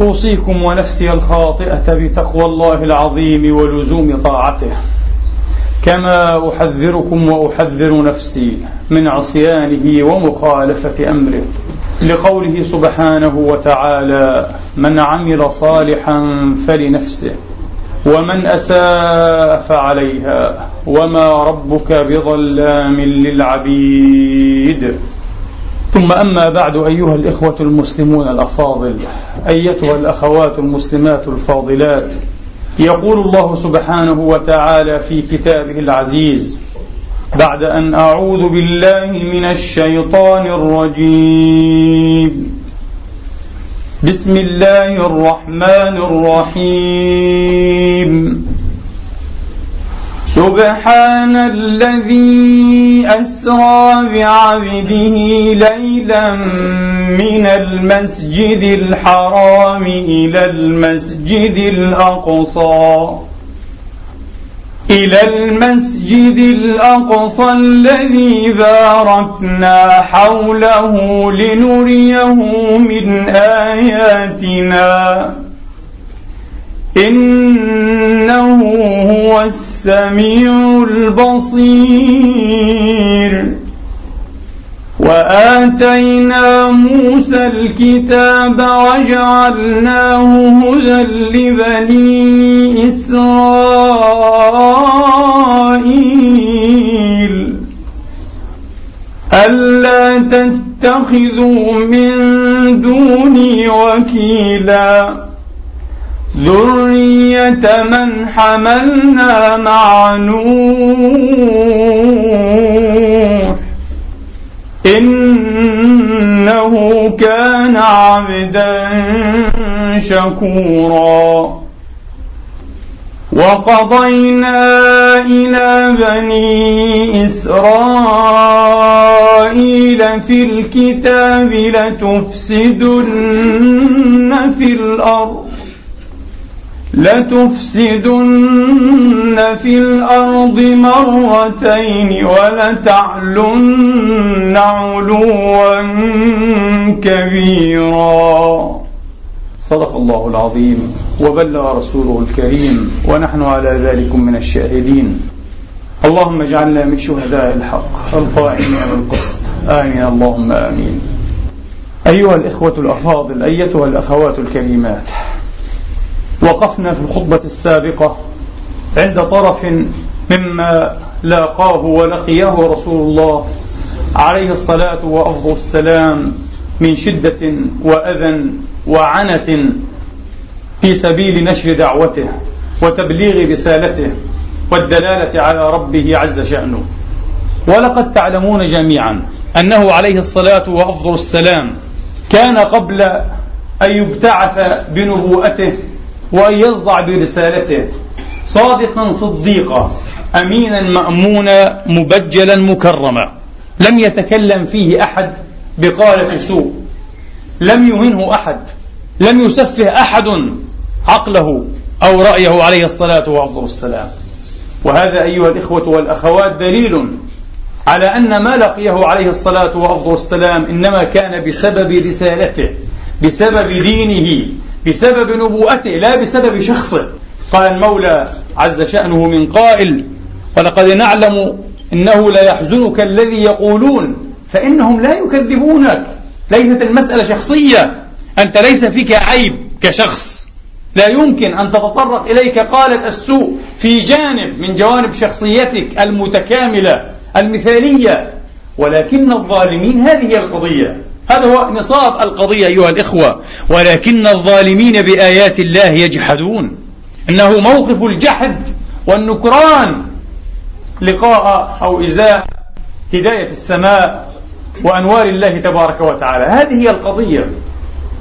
أوصيكم ونفسي الخاطئة بتقوى الله العظيم ولزوم طاعته. كما أحذركم وأحذر نفسي من عصيانه ومخالفة أمره. لقوله سبحانه وتعالى من عمل صالحا فلنفسه ومن أساء فعليها وما ربك بظلام للعبيد. ثم أما بعد أيها الإخوة المسلمون الأفاضل أيتها الأخوات المسلمات الفاضلات. يقول الله سبحانه وتعالى في كتابه العزيز بعد أن أعوذ بالله من الشيطان الرجيم. بسم الله الرحمن الرحيم. سبحان الذي أسرى بعبده ليلا من المسجد الحرام إلى المسجد الأقصى. إلى المسجد الأقصى الذي باركنا حوله لنريه من آياتنا. إنه هو السميع البصير. وآتينا موسى الكتاب وجعلناه هدى لبني إسرائيل. ألا تتخذوا من دوني وكيلا. ذرية من حملنا مع نوح إنه كان عبدا شكورا وقضينا إلى بني إسرائيل في الكتاب لتفسدن في الأرض لتفسدن في الأرض مرتين ولتعلن علوا كبيرا. صدق الله العظيم. وبلغ رسوله الكريم. ونحن على ذلك من الشاهدين. اللهم اجعلنا من شهداء الحق. القائمين بالقسط آمين. اللهم آمين. أيها الإخوة الأفاضل أيتها الأخوات الكريمات. وقفنا في الخطبة السابقة عند طرف مما لاقاه ولقيه رسول الله عليه الصلاة وأفضل السلام من شدة وأذى وعنة في سبيل نشر دعوته وتبليغ رسالته والدلالة على ربه عز شأنه. ولقد تعلمون جميعا أنه عليه الصلاة وأفضل السلام كان قبل أن يبتعث بنبوءته وأن يصدع برسالته. صادقا صديقا أمينا مأمونا مبجلا مكرما. لم يتكلم فيه أحد بقالة سوء لم يهنه أحد. لم يسفه أحد عقله أو رأيه عليه الصلاة وأفضل السلام. وهذا أيها الإخوة والأخوات دليل على أن ما لقيه عليه الصلاة وأفضل السلام إنما كان بسبب رسالته بسبب دينه بسبب نبوءته لا بسبب شخصه. قال المولى عز شأنه من قائل ولقد نعلم إنه لا يحزنك الذي يقولون فإنهم لا يكذبونك. ليست المسألة شخصية أنت ليس فيك عيب كشخص. لا يمكن أن تتطرق إليك قالت السوء في جانب من جوانب شخصيتك المتكاملة المثالية. ولكن الظالمين هذه هي القضية. هذا هو نصاب القضية أيها الإخوة ولكن الظالمين بآيات الله يجحدون. إنه موقف الجحد والنكران. لقاء أو إزاء هداية السماء وأنوار الله تبارك وتعالى. هذه هي القضية.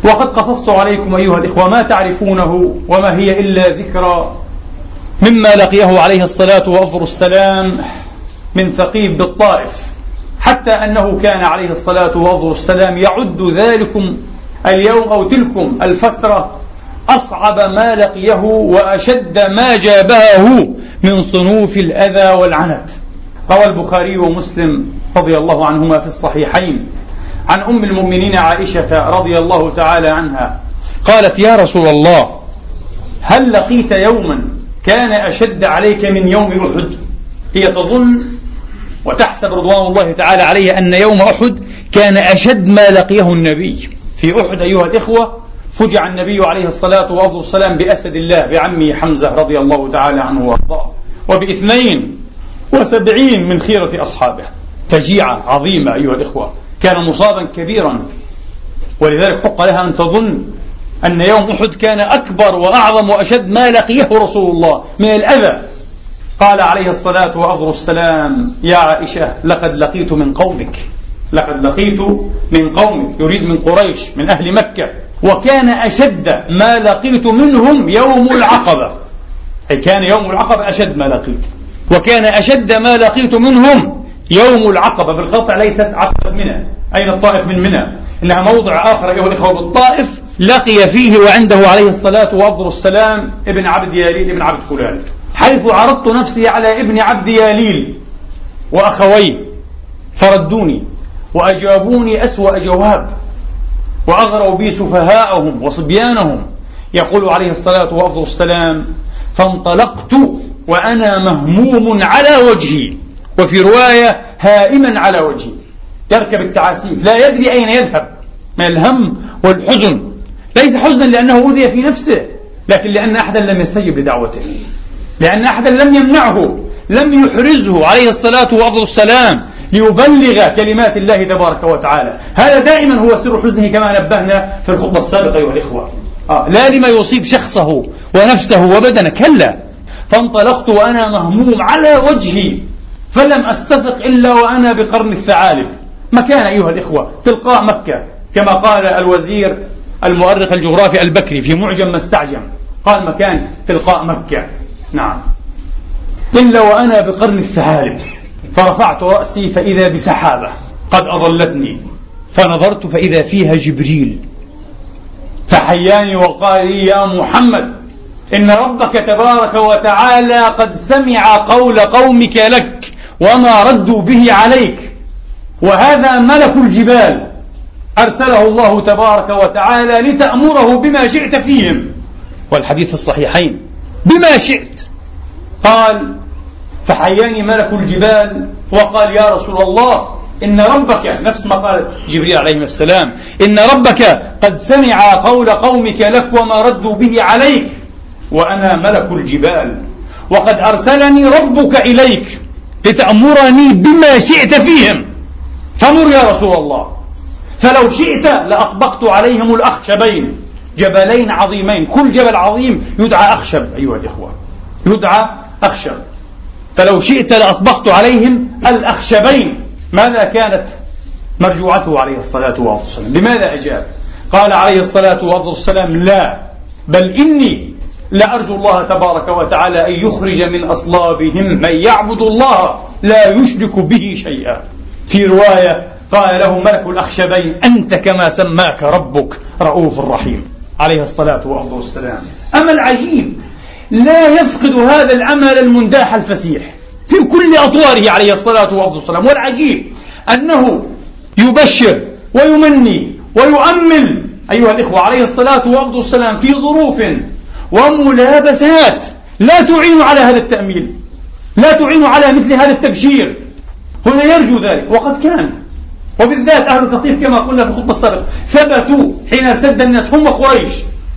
وقد قصصت عليكم أيها الإخوة ما تعرفونه وما هي إلا ذكرى مما لقيه عليه الصلاة وأفضل السلام من ثقيف بالطائف. حتى أنه كان عليه الصلاة وأفضل السلام يعد ذلكم اليوم أو تلكم الفترة أصعب ما لقيه وأشد ما جابهه من صنوف الأذى والعنت. روى البخاري ومسلم رضي الله عنهما في الصحيحين. عن أم المؤمنين عائشة رضي الله تعالى عنها قالت يا رسول الله هل لقيت يوما كان أشد عليك من يوم أحد؟ هي تظن وتحسب رضوان الله تعالى عليه أن يوم أحد كان أشد ما لقيه النبي. في أحد أيها الإخوة فجع النبي عليه الصلاة والسلام بأسد الله بعمه حمزة رضي الله تعالى عنه وأرضاه. وباثنين وسبعين من خيرة أصحابه. فجيعة عظيمة أيها الإخوة. كان مصابا كبيرا. ولذلك حق لها أن تظن أن يوم أحد كان أكبر وأعظم وأشد ما لقيه رسول الله. من الأذى قال عليه الصلاة وأفضل السلام يا عائشة لقد لقيت من قومك لقد لقيت من قومك يريد من قريش من أهل مكة وكان أشد ما لقيت منهم يوم العقبة. أي كان يوم العقبة أشد ما لقيت. وكان أشد ما لقيت منهم يوم العقبة. بالقطع ليست عقبة منى. أين الطائف من منى؟ إنها موضع آخر أيها الإخوة بالطائف لقي فيه وعنده عليه الصلاة وأفضل السلام ابن عبد ياليل ابن عبد فلان. حيث عرضت نفسي على ابن عبد ياليل وأخويه فردوني وأجابوني أسوأ جواب وأغروا بي سفهاءهم وصبيانهم يقول عليه الصلاة وأفضل السلام فانطلقت وأنا مهموم على وجهي وفي رواية هائما على وجهي. يركب التعاسيف لا يدري أين يذهب من الهم والحزن. ليس حزنا لأنه أوذي في نفسه لكن لأن أحدا لم يستجب لدعوته. لأن أحدا لم يمنعه لم يحرزه عليه الصلاة وأفضل السلام ليبلغ كلمات الله تبارك وتعالى. هذا دائما هو سر حزنه كما نبهنا في الخطبة السابقة أيها الإخوة. آه لا لما يصيب شخصه ونفسه وبدنه كلا. فانطلقت وأنا مهموم على وجهي فلم أستفق إلا وأنا بقرن الثعالب. مكان أيها الإخوة تلقاء مكة كما قال الوزير المؤرخ الجغرافي البكري في معجم ما استعجم. قال مكان تلقاء مكة. نعم. إلا وأنا بقرن الثعالب فرفعت رأسي فإذا بسحابة قد أظلتني. فنظرت فإذا فيها جبريل. فحياني وقال لي يا محمد إن ربك تبارك وتعالى قد سمع قول قومك لك وما ردوا به عليك. وهذا ملك الجبال أرسله الله تبارك وتعالى لتأمره بما شئت فيهم. والحديث في الصحيحين بما شئت. قال فحياني ملك الجبال وقال يا رسول الله إن ربك نفس ما قالت جبريل عليه السلام إن ربك قد سمع قول قومك لك وما ردوا به عليك وأنا ملك الجبال وقد أرسلني ربك إليك لتأمرني بما شئت فيهم. فمر يا رسول الله. فلو شئت لأطبقت عليهم الأخشبين. جبلين عظيمين. كل جبل عظيم يدعى أخشب أيها الإخوة. يدعى أخشب. فلو شئت لأطبقت عليهم الأخشبين. ماذا كانت مرجوعته عليه الصلاة والسلام؟ لماذا أجاب؟ قال عليه الصلاة والسلام لا. بل إني لأرجو الله تبارك وتعالى أن يخرج من أصلابهم من يعبد الله لا يشرك به شيئا. في رواية قال له ملك الأخشبين أنت كما سماك ربك رؤوف رحيم. عليه الصلاة والسلام. أما العجيب لا يفقد هذا العمل المنداح الفسيح في كل أطواره عليه الصلاة والسلام. والعجيب أنه يبشر ويمني ويؤمل أيها الإخوة عليه الصلاة والسلام في ظروف وملابسات لا تعين على هذا التأميل لا تعين على مثل هذا التبشير. هنا يرجو ذلك وقد كان وبالذات أهل الثقيف كما قلنا في الخطبة السابقة ثبتوا حين ارتد الناس هم قريش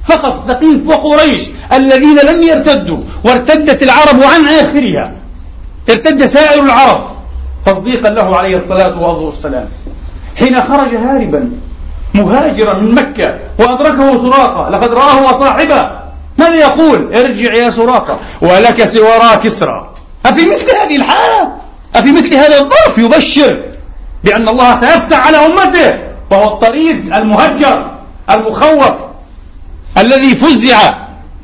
فقط ثقيف وقريش الذين لم يرتدوا وارتدت العرب عن آخرها. ارتد سائر العرب. تصديقا له عليه الصلاة والسلام. حين خرج هاربا مهاجرا من مكة وأدركه سراقة لقد رآه وصاحبه. ماذا يقول؟ ارجع يا سراقة ولك سوارا كسرى أفي مثل هذه الحالة؟ أفي مثل هذا الظرف يبشر بأن الله سيفتح على أمته وهو الطريد المهجر المخوف الذي فزع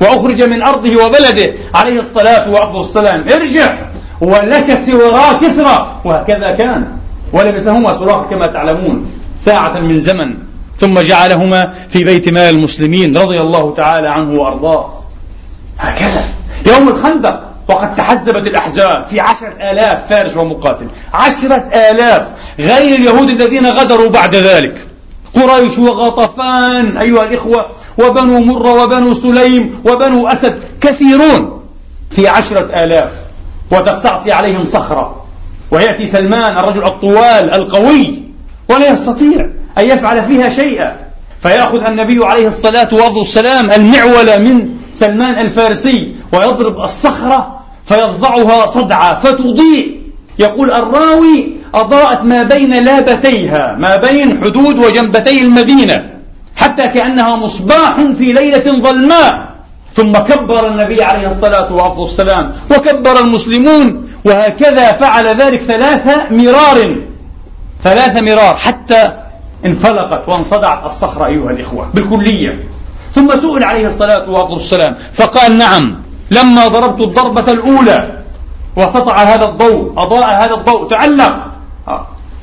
وأخرج من أرضه وبلده عليه الصلاة والسلام. ارجع ولك سوارا كسرى وهكذا كان. ولبسهما سراقة كما تعلمون ساعة من زمن. ثم جعلهما في بيت مال المسلمين رضي الله تعالى عنه وأرضاه. هكذا. يوم الخندق. وقد تحزبت الأحزاب في عشرة آلاف فارس ومقاتل. عشرة آلاف غير اليهود الذين غدروا بعد ذلك. قريش وغطفان أيها الإخوة وبنو مرة وبنو سليم وبنو أسد كثيرون في عشرة آلاف. وتستعصي عليهم صخرة. ويأتي سلمان الرجل الطوال القوي ولا يستطيع أن يفعل فيها شيئا. فيأخذ النبي عليه الصلاة والسلام المعولة من سلمان الفارسي ويضرب الصخرة فيصدعها صدعة فتضيء. يقول الراوي أضاءت ما بين لابتيها ما بين حدود وجنبتي المدينة حتى كأنها مصباح في ليلة ظلماء. ثم كبر النبي عليه الصلاة والسلام وكبر المسلمون وهكذا فعل ذلك ثلاث مرار. ثلاث مرار حتى انفلقت وانصدعت الصخرة أيها الإخوة بالكلية. ثم سئل عليه الصلاة والسلام فقال نعم لما ضربت الضربة الأولى وسطع هذا الضوء أضاء هذا الضوء تعلق.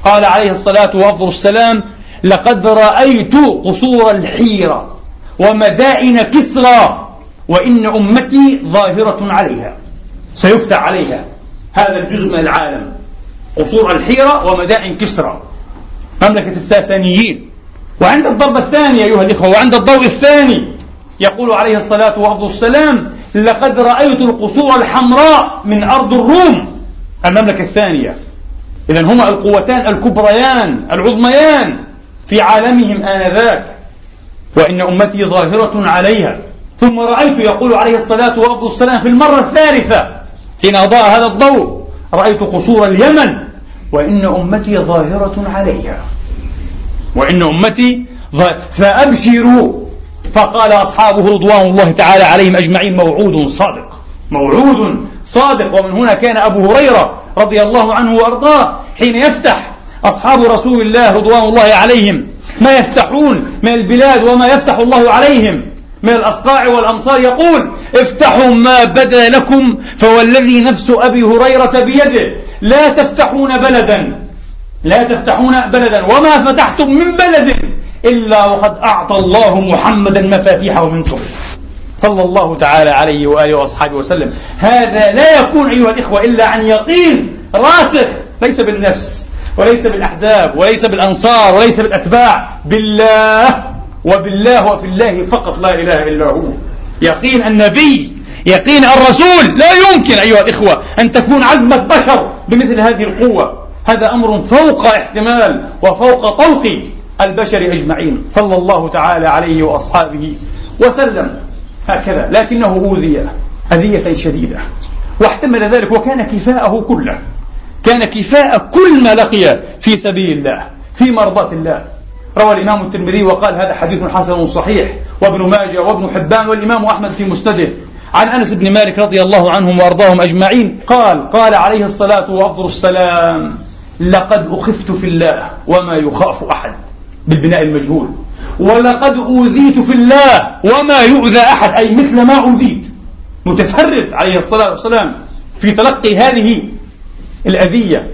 قال عليه الصلاة والسلام لقد رأيت قصور الحيرة ومدائن كسرى وإن أمتي ظاهرة عليها. سيفتح عليها هذا الجزء من العالم. قصور الحيرة ومدائن كسرى. مملكة الساسانيين. وعند الضربة الثانية أيها الإخوة وعند الضوء الثاني يقول عليه الصلاة والسلام لقد رأيت القصور الحمراء من أرض الروم. المملكة الثانية. إذا هما القوتان الكبريان العظميان في عالمهم آنذاك. وإن أمتي ظاهرة عليها. ثم رأيت يقول عليه الصلاة والسلام في المرة الثالثة حين أضاء هذا الضوء رأيت قصور اليمن. وإن أمتي ظاهرة عليها. وإن أمتي فأبشروا. فقال أصحابه رضوان الله تعالى عليهم أجمعين موعود صادق. موعود صادق. ومن هنا كان أبو هريرة رضي الله عنه وأرضاه حين يفتح أصحاب رسول الله رضوان الله عليهم. ما يفتحون من البلاد وما يفتح الله عليهم. من الأصقاع والأمصار يقول افتحوا ما بدا لكم فوالذي نفس أبي هريرة بيده. لا تفتحون بلدا. لا تفتحون بلدا. وما فتحتم من بلد. إلا وقد أعطى الله محمدا مفاتيحه من قبل صلى الله تعالى عليه وآله وأصحابه وسلم. هذا لا يكون أيها الإخوة إلا عن يقين راسخ. ليس بالنفس وليس بالأحزاب وليس بالأنصار وليس بالأتباع. بالله وبالله وفي الله فقط لا إله إلا هو. يقين النبي يقين الرسول. لا يمكن أيها الإخوة أن تكون عزمة بشر بمثل هذه القوة. هذا أمر فوق احتمال وفوق طوق البشر أجمعين صلى الله تعالى عليه وأصحابه وسلم. هكذا لكنه أوذي أذية شديدة. واحتمل ذلك وكان كفاءه كله. كان كفاء كل ما لقي في سبيل الله في مرضاة الله. روى الإمام الترمذي وقال هذا حديث حسن صحيح. وابن ماجه وابن حبان والإمام أحمد في مسنده عن أنس بن مالك رضي الله عنهم وأرضاهم أجمعين قال قال عليه الصلاة وأفضل السلام لقد أخفت في الله وما يخاف أحد. بالبناء المجهول. ولقد أوذيت في الله وما يؤذى أحد أي مثل ما أوذيت. متفرد عليه الصلاة والسلام في تلقي هذه الأذية.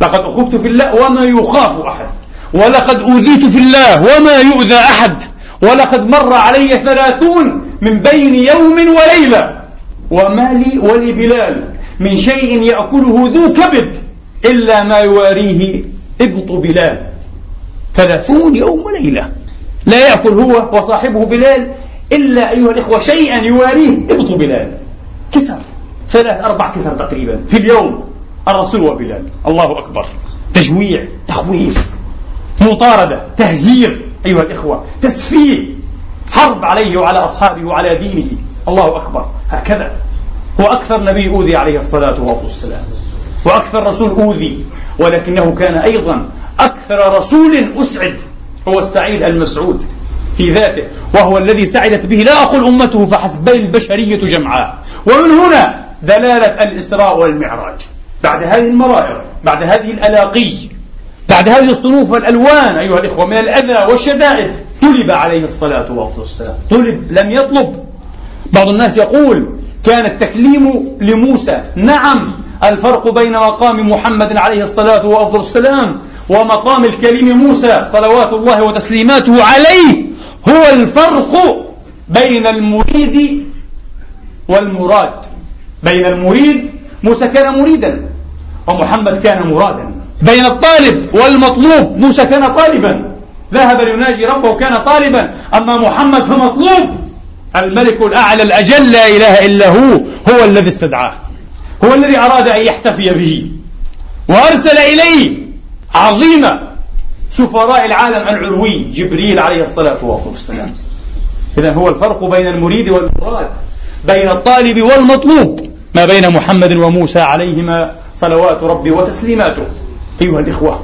لقد أخفت في الله وما يخاف أحد. ولقد أوذيت في الله وما يؤذى أحد. ولقد مر علي ثلاثون من بين يوم وليلة. وما لي ولبلال من شيء يأكله ذو كبد إلا ما يواريه إبط بلال. ثلاثون يوم وليلة. لا يأكل هو وصاحبه بلال إلا أيها الإخوة شيئا يواريه إبط بلال. كسر. ثلاث أربع كسر تقريبا في اليوم. الرسول وبلال. الله أكبر. تجويع تخويف مطاردة تهجير أيها الإخوة تسفيه. حرب عليه وعلى أصحابه وعلى دينه. الله أكبر. هكذا. هو أكثر نبي أوذي عليه الصلاة والسلام. وأكثر رسول أوذي. ولكنه كان أيضا أكثر رسول أسعد هو السعيد المسعود في ذاته وهو الذي سعدت به لا أقول أمته فحسب بل البشرية جمعاء. ومن هنا دلالة الإسراء والمعراج. بعد هذه المرائر بعد هذه الألاقي بعد هذه الصنوف والألوان أيها الإخوة من الأذى والشدائد طلب عليه الصلاة والسلام. طلب لم يطلب. بعض الناس يقول كان التكليم لموسى نعم الفرق بين مقام محمد عليه الصلاة والسلام ومقام الكريم موسى صلوات الله وتسليماته عليه هو الفرق بين المريد والمراد. بين المريد موسى كان مريدا ومحمد كان مرادا. بين الطالب والمطلوب موسى كان طالبا. ذهب ليناجي ربه كان طالبا. أما محمد فمطلوب. الملك الأعلى الأجل لا إله إلا هو هو الذي استدعاه. هو الذي أراد أن يحتفي به وأرسل إليه عظيم سفراء العالم العلوي جبريل عليه الصلاة والسلام. إذا هو الفرق بين المريد والمراد بين الطالب والمطلوب ما بين محمد وموسى عليهما صلوات ربي وتسليماته أيها الإخوة.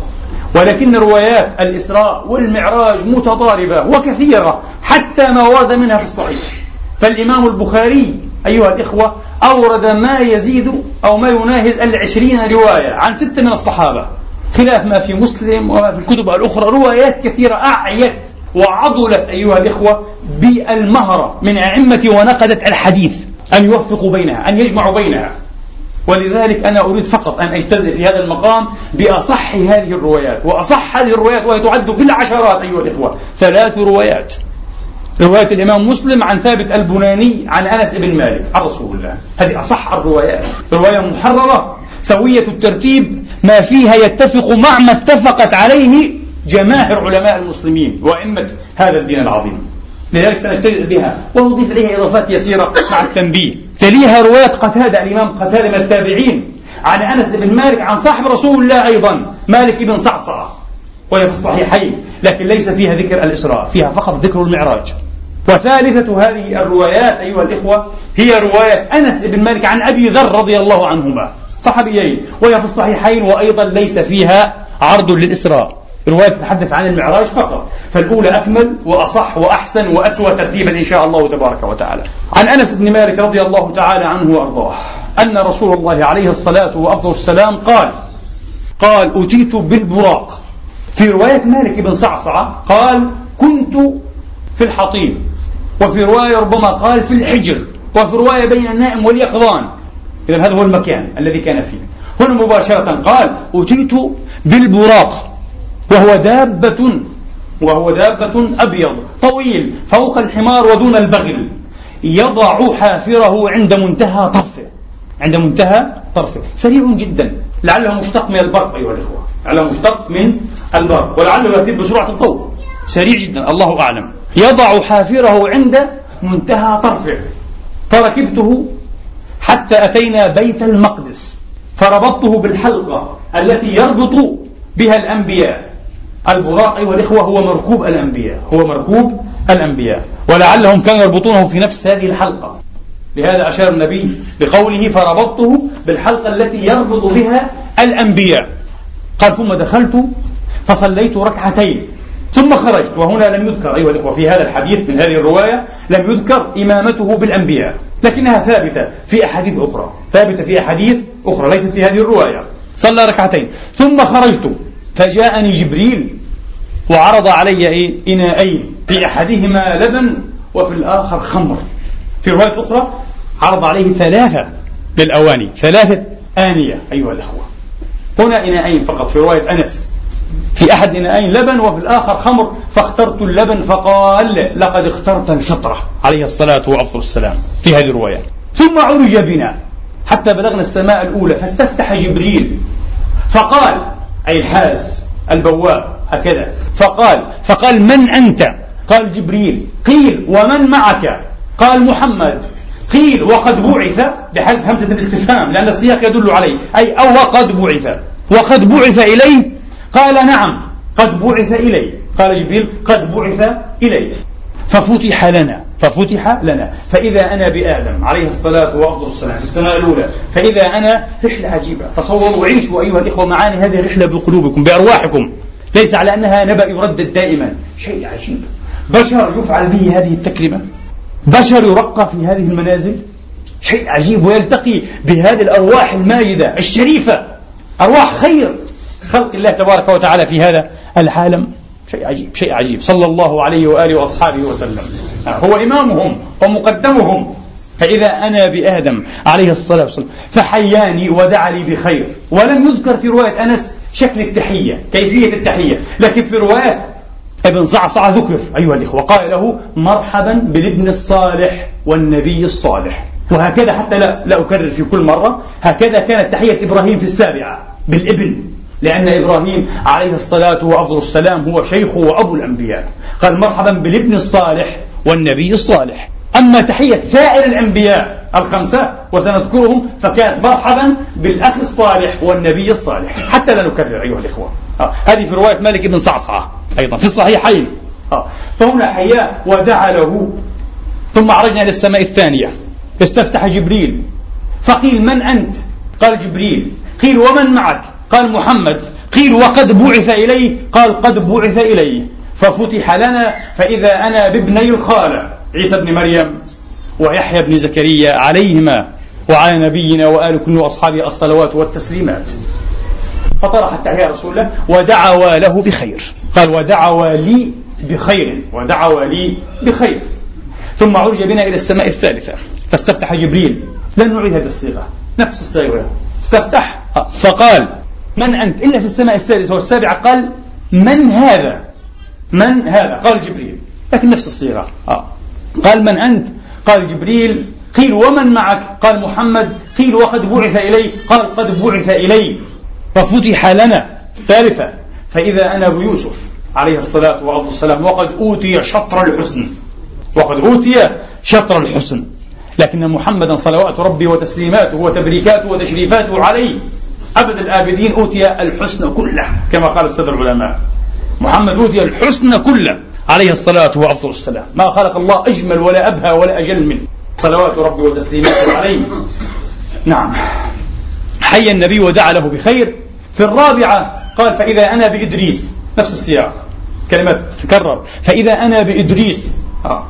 ولكن روايات الإسراء والمعراج متضاربة وكثيرة حتى ما ورد منها في الصحيح. فالإمام البخاري أيها الإخوة أورد ما يزيد أو ما يناهز العشرين رواية عن ستة من الصحابة. خلاف ما في مسلم وما في الكتب الأخرى روايات كثيرة أعيت وعضلت أيها الإخوة بالمهرة من أئمة ونقدة الحديث أن يوفقوا بينها أن يجمعوا بينها. ولذلك أنا أريد فقط أن أجتزئ في هذا المقام بأصح هذه الروايات وأصح هذه الروايات وهي تعد بالعشرات أيها الإخوة ثلاث روايات. رواية الإمام مسلم عن ثابت البناني عن أنس بن مالك. عن رسول الله. هذه أصح الروايات. رواية محررة سوية الترتيب ما فيها يتفق مع ما اتفقت عليه جماهير علماء المسلمين وأئمة هذا الدين العظيم. لذلك سنجتهد بها ونضيف إليها إضافات يسيرة مع التنبيه. تليها رواية قتادة الإمام قتادة من التابعين عن أنس بن مالك عن صاحب رسول الله أيضا مالك بن صعصعة. وهي في الصحيحين لكن ليس فيها ذكر الإسراء فيها فقط ذكر المعراج. وثالثة هذه الروايات أيها الإخوة هي رواية أنس بن مالك عن أبي ذر رضي الله عنهما صحابيين وهي في الصحيحين وأيضا ليس فيها عرض للإسراء. رواية تتحدث عن المعراج فقط فالأولى أكمل وأصح وأحسن وأسوأ ترتيبا إن شاء الله تبارك وتعالى. عن أنس بن مالك رضي الله تعالى عنه وأرضاه أن رسول الله عليه الصلاة وأفضل السلام قال قال أتيت بالبراق في رواية مالك بن صعصعة قال كنت في الحطيم وفي رواية ربما قال في الحجر وفي رواية بين النائم واليقظان إذا هذا هو المكان الذي كان فيه. هنا مباشرة قال أتيت بالبراق وهو دابة وهو دابة أبيض طويل فوق الحمار ودون البغل يضع حافره عند منتهى طرفه عند منتهى طرفه. سريع جدا لعله مشتق من البرق أيها الإخوة. لعله مشتق من البرق ولعله يسير بسرعة الضوء سريع جدا الله أعلم. يضع حافره عند منتهى طرفه. فركبته حتى أتينا بيت المقدس. فربطته بالحلقة التي يربط بها الأنبياء. البراق أيها الإخوة هو مركوب الأنبياء. هو مركوب الأنبياء. ولعلهم كانوا يربطونه في نفس هذه الحلقة. لهذا أشار النبي بقوله فربطته بالحلقة التي يربط بها الأنبياء. قال ثم دخلت فصليت ركعتين ثم خرجت. وهنا لم يذكر أيها الإخوة في هذا الحديث من هذه الرواية لم يذكر إمامته بالأنبياء. لكنها ثابتة في أحاديث أخرى ثابتة في أحاديث أخرى ليست في هذه الرواية. صلى ركعتين ثم خرجت فجاءني جبريل وعرض علي إيه؟ إناءين في أحدهما لبن وفي الآخر خمر. في رواية أخرى عرض عليه ثلاثة للأواني ثلاثة آنية أيها الأخوة. هنا إناءين فقط في رواية أنس. في أحد إناءين لبن وفي الآخر خمر. فاخترت اللبن فقال لقد اخترت الفطرة. عليه الصلاة والسلام. في هذه الرواية. ثم عرج بنا. حتى بلغنا السماء الأولى فاستفتح جبريل. فقال أي الحارس البواب هكذا. فقال فقال من أنت؟ قال جبريل قيل ومن معك؟ قال محمد. قيل وقد بعث بحذف همزة الاستفهام لأن السياق يدل عليه. أي أو وقد بعث. وقد بعث إليه؟ قال نعم قد بعث إلي قال جبريل قد بعث إلي ففتح لنا ففتح لنا. فإذا أنا بآدم عليه الصلاة وأفضل السلام في السماء الأولى فإذا أنا رحلة عجيبة. تصوروا وعيشوا أيها الإخوة معاني هذه الرحلة بقلوبكم بأرواحكم. ليس على أنها نبأ يردد دائما. شيء عجيب. بشر يفعل به هذه التكلمة بشر يرقى في هذه المنازل؟ شيء عجيب ويلتقي بهذه الأرواح الماجدة الشريفة أرواح خير خلق الله تبارك وتعالى في هذا العالم. شيء عجيب شيء عجيب. صلى الله عليه وآله وأصحابه وسلم. هو إمامهم ومقدمهم. فإذا أنا بآدم عليه الصلاة والسلام فحياني ودعا لي بخير. ولم يذكر في رواية أنس شكل التحية كيفية التحية. لكن في رواية ابن صعصع ذكر. أيها الإخوة قال له مرحبا بالابن الصالح والنبي الصالح. وهكذا حتى لا, لا أكرر في كل مرة هكذا كانت تحية إبراهيم في السابعة بالابن لأن إبراهيم عليه الصلاة وأفضل السلام هو شيخ وأبو الأنبياء. قال مرحبا بالابن الصالح والنبي الصالح. أما تحية سائر الأنبياء الخمسة وسنذكرهم فكانت مرحبا بالأخ الصالح والنبي الصالح. حتى لا نكرر أيها الإخوة. آه. هذه في رواية مالك بن صعصعة أيضا في الصحيحين. آه. فهنا حياه ودعا له. ثم عرجنا إلى السماء الثانية. استفتح جبريل. فقيل من أنت؟ قال جبريل. قيل ومن معك؟ قال محمد. قيل وقد بعث إليه قال قد بعث إليه ففتح لنا فإذا أنا بابني الخالة. عيسى بن مريم ويحيى بن زكريا عليهما وعلى نبينا وآل كل أصحابه الصلوات والتسليمات. فطرح التحية رسول الله ودعوا له بخير. قال ودعوا لي بخير ودعوا لي بخير. ثم عرج بنا إلى السماء الثالثة. فاستفتح جبريل لن نعيد هذه الصيغة نفس الصيغة. استفتح فقال من أنت؟ إلا في السماء السادسة والسابعة. قال من هذا؟ من هذا؟ قال جبريل لكن نفس الصيغة. آه. قال من أنت؟ قال جبريل. قيل ومن معك؟ قال محمد. قيل وقد بعث إلي قال قد بعث إلي. ففتح لنا ثالثة. فإذا أنا أبو يوسف عليه الصلاة والسلام وقد أوتي شطر الحسن. وقد أوتي شطر الحسن. لكن محمدا صلوات ربي وتسليماته وتبريكاته وتشريفاته عليه. أبد الآبدين أوتي الحسن كله كما قال السادة العلماء. محمد أوتي الحسن كله. عليه الصلاة وأفضل السلام ما خلق الله أجمل ولا أبهى ولا أجل منه. صلوات ربي وتسليماته عليه. نعم. حي النبي ودعا له بخير. في الرابعة قال فإذا أنا بإدريس. نفس السياق. كلمة تكرر. فإذا أنا بإدريس. آه.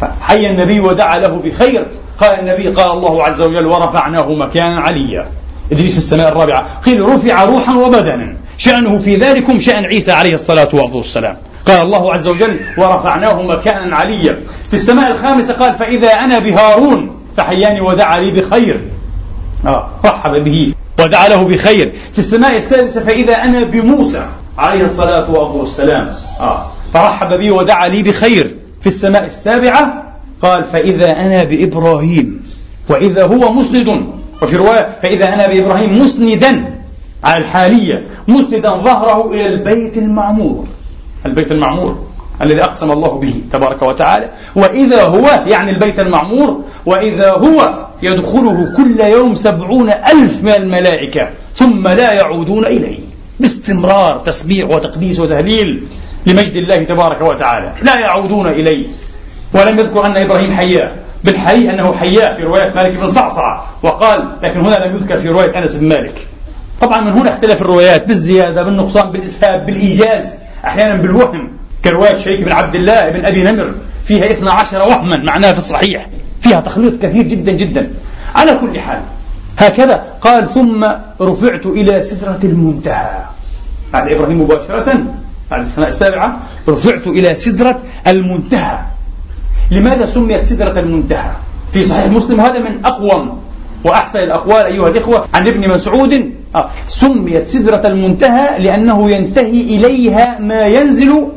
فحي النبي ودعا له بخير. قال النبي قال الله عز وجل ورفعناه مكانا عليا. إدريس في السماء الرابعة. قيل رفع روحا وبدنا. شأنه في ذلكم شأن عيسى عليه الصلاة والسلام. قال الله عز وجل ورفعناه مكانا عليا. في السماء الخامسة قال فإذا أنا بهارون فحياني ودعا لي بخير. آه رحب به ودعا له بخير. في السماء السادسة فإذا أنا بموسى عليه الصلاة والسلام. آه فرحب بي ودعا لي بخير. في السماء السابعة قال فإذا أنا بإبراهيم. وإذا هو مسند. وفي رواية فإذا أنا بإبراهيم مسندا. على الحالية مسندا ظهره إلى البيت المعمور. البيت المعمور الذي أقسم الله به تبارك وتعالى. وإذا هو يعني البيت المعمور وإذا هو يدخله كل يوم سبعون ألف من الملائكة ثم لا يعودون إليه. باستمرار تسبيح وتقديس وتهليل لمجد الله تبارك وتعالى. لا يعودون إليه. ولم يذكر أن إبراهيم حياه بالحقيقة أنه حياه في رواية مالك بن صعصعة وقال لكن هنا لم يذكر في رواية أنس بن مالك. طبعا من هنا اختلف الروايات بالزيادة بالنقصان بالإسهاب بالإيجاز أحيانا بالوهم. كرواية شريك بن عبد الله بن أبي نمر فيها 12 وهما معناها في الصحيح. فيها تخليط كثير جدا جدا. على كل حال هكذا قال ثم رفعت إلى سدرة المنتهى بعد إبراهيم مباشرة بعد السماء السابعة رفعت إلى سدرة المنتهى. لماذا سميت سدرة المنتهى؟ في صحيح مسلم هذا من أقوم وأحسن الأقوال أيها الإخوة. عن ابن مسعود آه. سميت سدرة المنتهى لأنه ينتهي إليها ما ينزل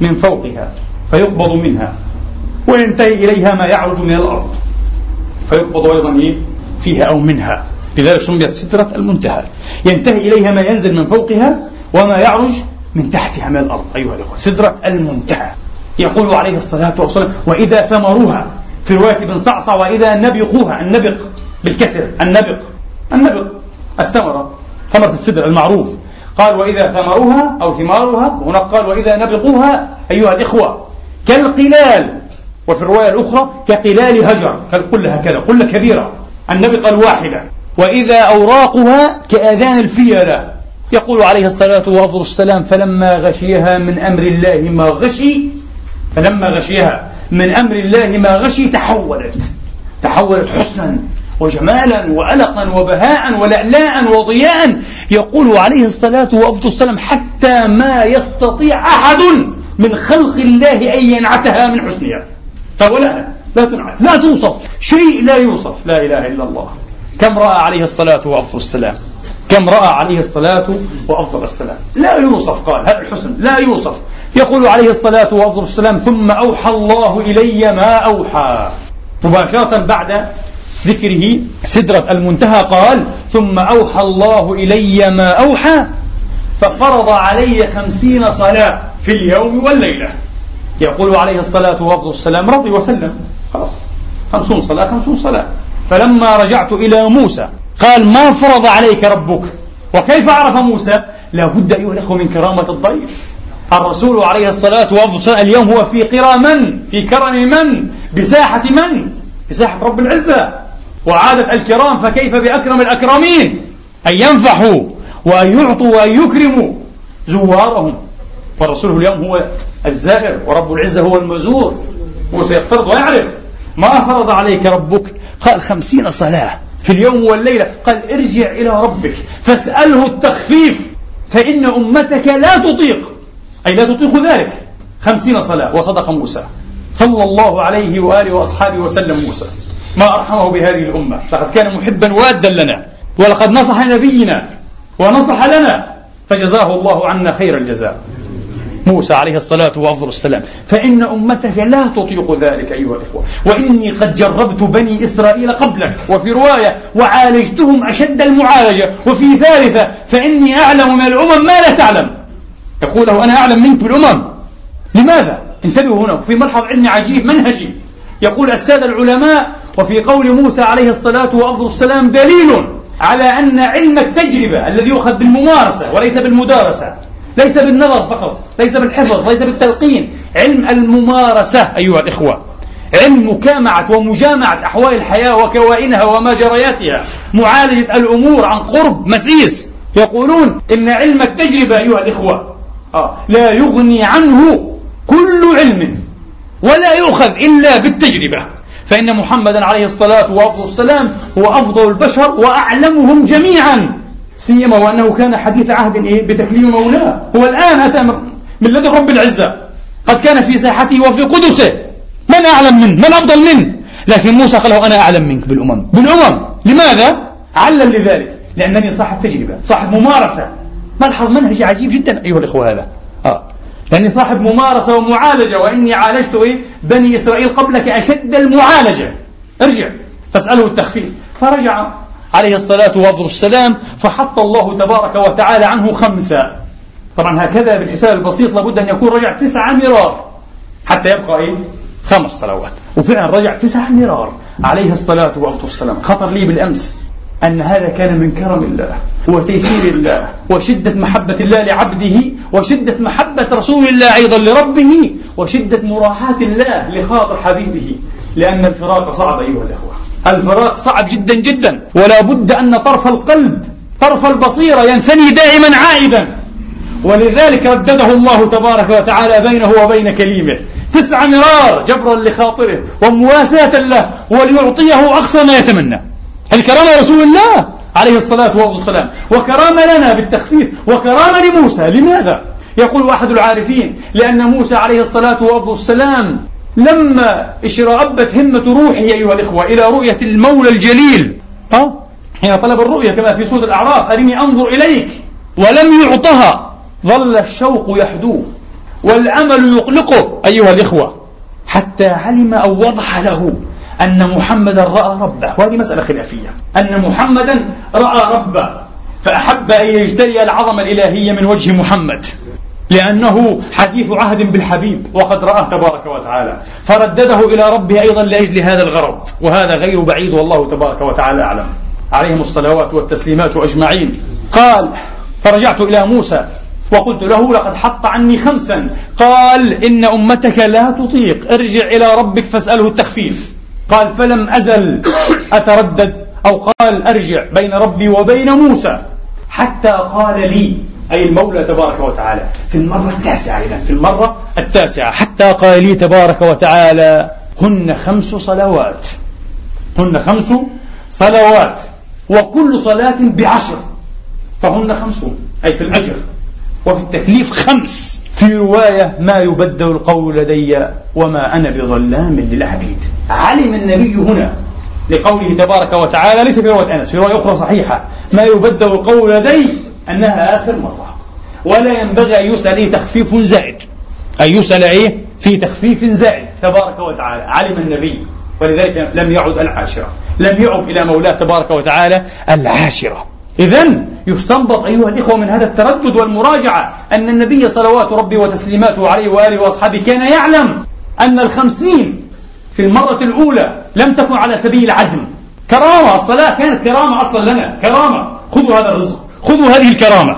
من فوقها فيقبض منها وينتهي إليها ما يعرج من الأرض فيقبض أيضا إيه؟ فيها أو منها. لذلك سميت سدرة المنتهى. ينتهي إليها ما ينزل من فوقها وما يعرج من تحتها من الأرض. أيها الأخوة سدرة المنتهى. يقول عليه الصلاة والسلام وإذا ثمروها في رواية ابن صعصع وإذا نبقوها النبق بالكسر النبق النبق. الثمرة ثمرة السدر المعروف. قال وإذا ثمروها أو ثمارها هنا قال وإذا نبقوها أيها الإخوة كالقلال. وفي الرواية الأخرى كقلال هجر. كالقلة هكذا قلة كبيرة. النبي قال واحدة وإذا أوراقها كآذان الفيلة. يقول عليه الصلاة والسلام فلما غشيها من أمر الله ما غشي فلما غشيها من أمر الله ما غشي تحولت. تحولت حسنا. وجمالا وألقا وبهاء ولألاء وضياء يقول عليه الصلاة والسلام حتى ما يستطيع أحد من خلق الله أن ينعتها من حسنها. قال ولا لا تنعت لا توصف شيء لا يوصف. لا إله إلا الله. كم رأى عليه الصلاة والسلام؟ كم رأى عليه الصلاة وأفضل السلام؟ لا يوصف قال هذا الحسن لا يوصف. يقول عليه الصلاة والسلام ثم أوحى الله إلي ما أوحى. مباشرة بعد ذكره سدرة المنتهى قال ثم أوحى الله إلي ما أوحى ففرض علي خمسين صلاة في اليوم والليلة. يقول عليه الصلاة والسلام رضي وسلم. خلاص. خمسون صلاة خمسون صلاة. فلما رجعت إلى موسى قال ما فرض عليك ربك وكيف عرف موسى؟ لا بد أيها الأخوة من كرامة الضيف. الرسول عليه الصلاة والسلام اليوم هو في قرى من؟ في كرم من؟ بساحة من؟ بساحة رب العزة. وعادة الكرام فكيف بأكرم الأكرمين؟ أن ينفحوا وأن يعطوا وأن يكرموا زوارهم. والرسول اليوم هو الزائر ورب العزة هو المزور. هو سيفترض ويعرف. ما فرض عليك ربك؟ قال خمسين صلاة في اليوم والليلة. قال ارجع إلى ربك فاسأله التخفيف. فإن أمتك لا تطيق. أي لا تطيق ذلك. خمسين صلاة وصدق موسى. صلى الله عليه وآله وأصحابه وسلم موسى. ما أرحمه بهذه الأمة. لقد كان محبا وادا لنا ولقد نصح نبينا ونصح لنا فجزاه الله عنا خير الجزاء. موسى عليه الصلاة والسلام فإن أمتك لا تطيق ذلك أيها الإخوة. وإني قد جربت بني إسرائيل قبلك وفي رواية وعالجتهم أشد المعالجة وفي ثالثة فإني أعلم من الأمم ما لا تعلم. يقول أنا أعلم منك بالأمم. لماذا؟ انتبهوا هنا في ملحظ علمي عجيب منهجي. يقول السادة العلماء وفي قول موسى عليه الصلاة والسلام دليل على أن علم التجربة الذي يؤخذ بالممارسة وليس بالمدارسة ليس بالنظر فقط ليس بالحفظ ليس بالتلقين. علم الممارسة أيها الإخوة علم مكامعة ومجامعة أحوال الحياة وكوائنها وما جرياتها معالجة الأمور عن قرب مسيس. يقولون إن علم التجربة أيها الإخوة آه لا يغني عنه كل علم ولا يؤخذ إلا بالتجربة. فإن محمدا عليه الصلاة والسلام هو أفضل البشر وأعلمهم جميعا. سيما وأنه كان حديث عهد إيه؟ بتكليم مولاه. هو الآن أتى من لدن رب العزة. قد كان في ساحته وفي قدسه. من أعلم منه؟ من أفضل منه؟ لكن موسى قال له أنا أعلم منك بالأمم. بالأمم. لماذا؟ علل لذلك. لأنني صاحب تجربة صاحب ممارسة. ملحظ منهجي عجيب جدا أيها الإخوة هذا. آه. لأني صاحب ممارسة ومعالجة وإني عالجت إيه؟ بني إسرائيل قبلك أشد المعالجة. ارجع فاسأله التخفيف. فرجع عليه الصلاة والسلام فحط الله تبارك وتعالى عنه خمسة. طبعا هكذا بالحساب البسيط لابد أن يكون رجع تسعة مرار حتى يبقى إيه؟ خمس صلوات. وفعلا رجع تسعة مرار عليه الصلاة والسلام. خطر لي بالأمس. أن هذا كان من كرم الله وتيسير الله وشدة محبة الله لعبده وشدة محبة رسول الله أيضا لربه وشدة مراعاة الله لخاطر حبيبه. لأن الفراق صعب أيها الأخوة. الفراق صعب جدا جدا. ولا بد أن طرف القلب طرف البصيرة ينثني دائما عائدا ولذلك ردده الله تبارك وتعالى بينه وبين كليمه. تسع مرار جبرا لخاطره ومواساة له وليعطيه أقصى ما يتمنى. الكرامة رسول الله عليه الصلاة والسلام؟ وكرامة لنا بالتخفيف وكرامة لموسى. لماذا؟ يقول أحد العارفين لأن موسى عليه الصلاة والسلام لما اشرأبت همة روحه أيها الإخوة إلى رؤية المولى الجليل؟ حين طلب الرؤية كما في سورة الأعراف أرني أنظر إليك ولم يعطها. ظل الشوق يحدوه والأمل يقلقه أيها الإخوة حتى علم أو وضح له. أن محمدا رأى ربه. وهذه مسألة خلافية. أن محمدا رأى ربه. فأحب أن يجتلي العظمة الإلهية من وجه محمد. لأنه حديث عهد بالحبيب وقد رآه تبارك وتعالى. فردده إلى ربه أيضا لأجل هذا الغرض. وهذا غير بعيد والله تبارك وتعالى أعلم. عليهم الصلوات والتسليمات أجمعين. قال فرجعت إلى موسى وقلت له لقد حط عني خمسا قال إن أمتك لا تطيق. ارجع إلى ربك فاسأله التخفيف قال فلم أزل أتردد أو قال أرجع بين ربي وبين موسى حتى قال لي أي المولى تبارك وتعالى في المرة التاسعة إذا في المرة التاسعة حتى قال لي تبارك وتعالى هن خمس صلوات هن خمس صلوات وكل صلاة بعشر فهن خمسون أي في الأجر. وفي التكليف خمس. في رواية ما يبدل القول لدي وما أنا بظلام للعبيد. علم النبي هنا لقوله تبارك وتعالى ليس في رواية أنس في رواية أخرى صحيحة ما يبدل القول لدي أنها آخر مرة. ولا ينبغي أن يسأل إيه؟ تخفيف زائد. أن يسأل إيه؟ في تخفيف زائد. تبارك وتعالى. علم النبي. ولذلك لم يعد العاشرة. لم يعد إلى مولاه تبارك وتعالى العاشرة. إذا يستنبط أيها الإخوة من هذا التردد والمراجعة أن النبي صلوات ربي وتسليماته عليه وآله وأصحابه كان يعلم أن الخمسين في المرة الأولى لم تكن على سبيل العزم. كرامة الصلاة كانت كرامة أصلا لنا. كرامة. خذوا هذا الرزق. خذوا هذه الكرامة.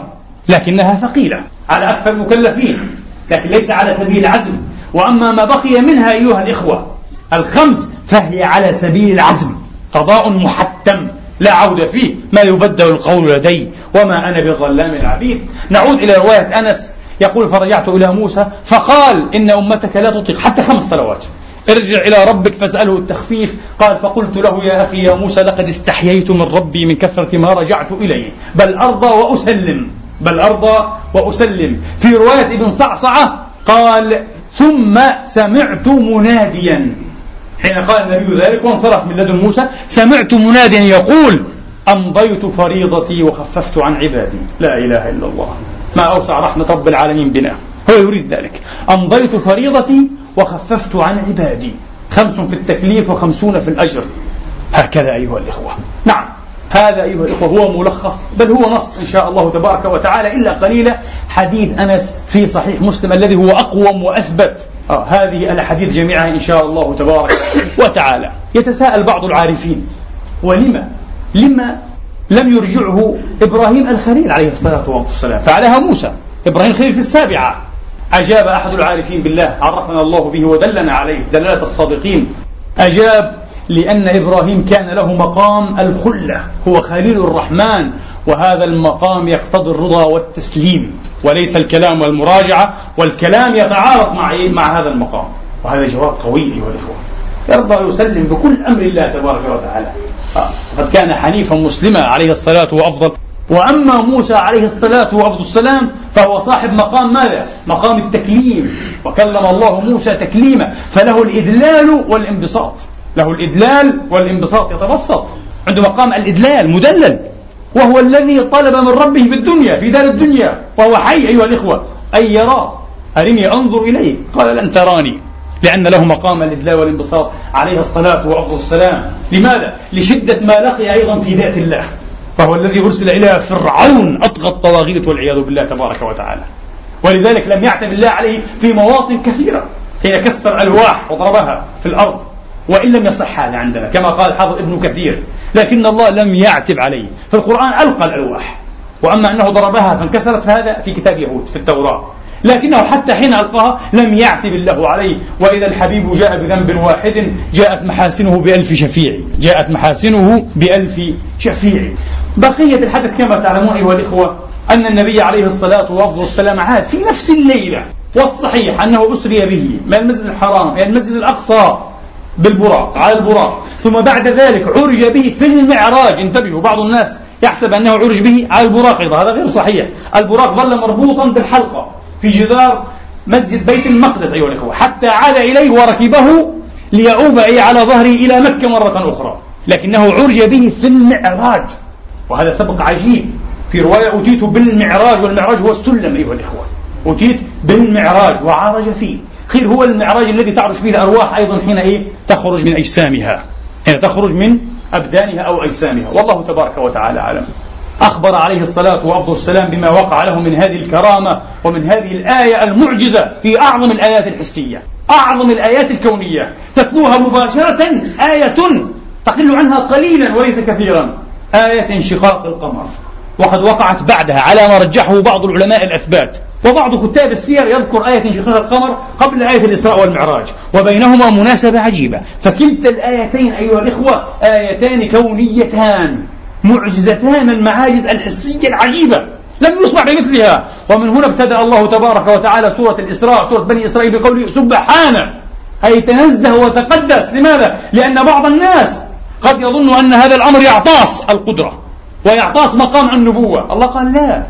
لكنها ثقيلة على أكثر المكلفين لكن ليس على سبيل العزم. وأما ما بقي منها أيها الإخوة الخمس فهي على سبيل العزم. قضاء محتم. لا عودة فيه. ما يبدل القول لدي وما أنا بظلام العبيد. نعود إلى رواية أنس. يقول فرجعت إلى موسى فقال إن أمتك لا تطيق حتى خمس صلوات. ارجع إلى ربك فاسأله التخفيف. قال فقلت له يا أخي يا موسى لقد استحييت من ربي من كثرة ما رجعت إليه. بل أرضى وأسلم. بل أرضى وأسلم. في رواية ابن صعصعة قال ثم سمعت مناديا. حين قال النبي ذلك وانصرف من لدن موسى سمعت مناديا يقول أمضيت فريضتي وخففت عن عبادي. لا إله إلا الله. ما أوسع رحمة رب العالمين بنا. هو يريد ذلك. أمضيت فريضتي وخففت عن عبادي. خمس في التكليف وخمسون في الأجر. هكذا أيها الإخوة. نعم. هذا أيها الإخوة هو ملخص بل هو نص إن شاء الله تبارك وتعالى إلا قليلا. حديث أنس في صحيح مسلم الذي هو أقوم وأثبت. آه هذه الأحاديث جميعها إن شاء الله تبارك وتعالى. يتساءل بعض العارفين ولما؟ لما لم يرجعه إبراهيم الخليل عليه الصلاة والسلام. فعلها موسى. إبراهيم الخليل في السابعة. أجاب أحد العارفين بالله عرفنا الله به ودلنا عليه دلالة الصادقين. أجاب لأن إبراهيم كان له مقام الخلة هو خليل الرحمن وهذا المقام يقتضي الرضا والتسليم وليس الكلام والمراجعة والكلام يتعارض مع مع هذا المقام. وهذا جواب قوي أيها الإخوة. يرضى ويسلم بكل أمر الله تبارك وتعالى. آه، قد كان حنيفا مسلما عليه الصلاة وأفضل. وأما موسى عليه الصلاة وأفضل السلام فهو صاحب مقام ماذا؟ مقام التكليم. وكلم الله موسى تكليما فله الإذلال والانبساط. له الإدلال والانبساط يتبسط. عنده مقام الإدلال مدلل وهو الذي طلب من ربه في الدنيا في دار الدنيا وهو حي أيها الإخوة أن يراه أرني أنظر إليه. قال لن تراني لأن له مقام الإدلال والانبساط عليه الصلاة وأفضل السلام. لماذا؟ لشدة ما لقي أيضا في ذات الله. فهو الذي أرسل إلى فرعون أطغى الطواغيت والعياذ بالله تبارك وتعالى. ولذلك لم يعتب الله عليه في مواطن كثيرة. حين كسر ألواح وضربها في الأرض وإن لم يصح هذا عندنا كما قال حافظ ابن كثير لكن الله لم يعتب عليه في القرآن ألقى الألواح وأما أنه ضربها فانكسرت فهذا في كتاب يهود في التوراة لكنه حتى حين ألقاها لم يعتب الله عليه وإذا الحبيب جاء بذنب واحد جاءت محاسنه بألف شفيع جاءت محاسنه بألف شفيع. بقية الحدث كما تعلمون أيها الإخوة أن النبي عليه الصلاة والسلام عاد في نفس الليلة والصحيح أنه أسري به من المسجد الحرام إلى المسجد الأقصى. بالبراق على البراق. ثم بعد ذلك عرج به في المعراج. انتبهوا بعض الناس يحسب أنه عرج به على البراق أيضا هذا غير صحيح. البراق ظل مربوطا بالحلقة في جدار مسجد بيت المقدس أيها الأخوة حتى عاد إليه وركبه ليعوب على ظهره إلى مكة مرة أخرى. لكنه عرج به في المعراج. وهذا سبق عجيب. في رواية أتيت بالمعراج والمعراج هو السلم أيها الإخوة. أتيت بالمعراج وعرج فيه. خير هو المعراج الذي تعرج فيه الأرواح أيضا حين إيه؟ تخرج من أجسامها. حين تخرج من أبدانها أو أجسامها. والله تبارك وتعالى أعلم. أخبر عليه الصلاة وأفضل السلام بما وقع له من هذه الكرامة ومن هذه الآية المعجزة في أعظم الآيات الحسية. أعظم الآيات الكونية. تتلوها مباشرة آية تقل عنها قليلا وليس كثيرا. آية انشقاق القمر. وقد وقعت بعدها على ما رجحه بعض العلماء الأثبات. وبعض كتاب السير يذكر آية انشقاق القمر قبل آية الإسراء والمعراج. وبينهما مناسبة عجيبة. فكلتا الآيتين أيها الإخوة آيتان كونيتان معجزتان المعاجز الحسية العجيبة. لم يصبح بمثلها. ومن هنا ابتدأ الله تبارك وتعالى سورة الإسراء سورة بني إسرائيل بقوله سبحانه. أي تنزه وتقدس. لماذا؟ لأن بعض الناس قد يظن أن هذا الأمر يعطاس القدرة. ويعطاس مقام النبوة. الله قال لا.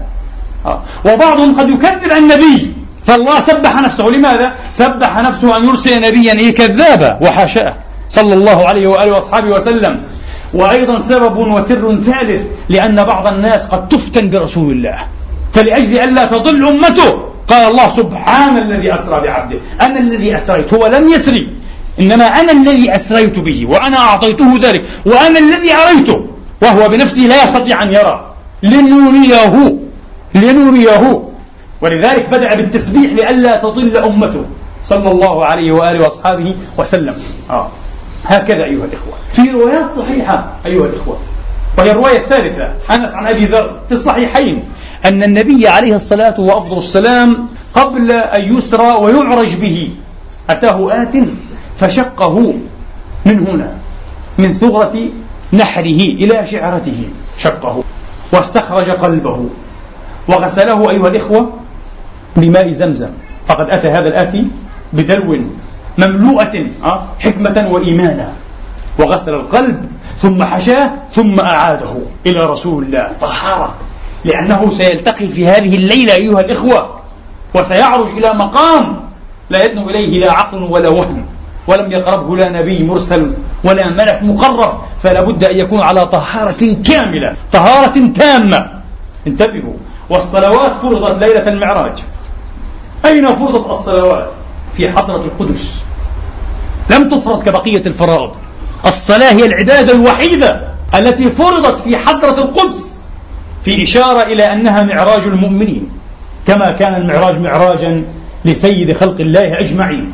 وبعضهم قد يكذب النبي. فالله سبح نفسه. لماذا؟ سبح نفسه أن يرسل نبيا كذابا وحاشاه. صلى الله عليه وآله وأصحابه وسلم. وأيضا سبب وسر ثالث لأن بعض الناس قد تفتن برسول الله. فلأجل ألا تضل أمته قال الله سبحان الذي أسرى بعبده. أنا الذي أسريت هو لم يسري. إنما أنا الذي أسريت به وأنا أعطيته ذلك وأنا الذي أريته. وهو بنفسه لا يستطيع أن يرى. لنريه لنريه ولذلك بدأ بالتسبيح لئلا تضل أمته. صلى الله عليه وآله وأصحابه وسلم. آه. هكذا أيها الإخوة. في روايات صحيحة أيها الإخوة. وهي الرواية الثالثة. أنس عن أبي ذر. في الصحيحين. أن النبي عليه الصلاة وأفضل السلام قبل أن يسرى ويعرج به. أتاه آت فشقه. من هنا. من ثغرة نحره إلى شعرته شقه واستخرج قلبه وغسله أيها الإخوة بماء زمزم. فقد أتى هذا الآتي بدلو مملوءة آه، حكمة وإيمانا. وغسل القلب ثم حشاه ثم أعاده إلى رسول الله. طهارة لأنه سيلتقي في هذه الليلة أيها الإخوة وسيعرج إلى مقام لا يدنو إليه لا عقل ولا وهم. ولم يقربه لا نبي مرسل ولا ملك مقرب فلا بد أن يكون على طهارة كاملة طهارة تامة. انتبهوا والصلوات فرضت ليلة المعراج. أين فرضت الصلوات؟ في حضرة القدس. لم تفرض كبقية الفرائض. الصلاة هي العبادة الوحيدة التي فرضت في حضرة القدس في إشارة إلى أنها معراج المؤمنين كما كان المعراج معراجا لسيد خلق الله أجمعين.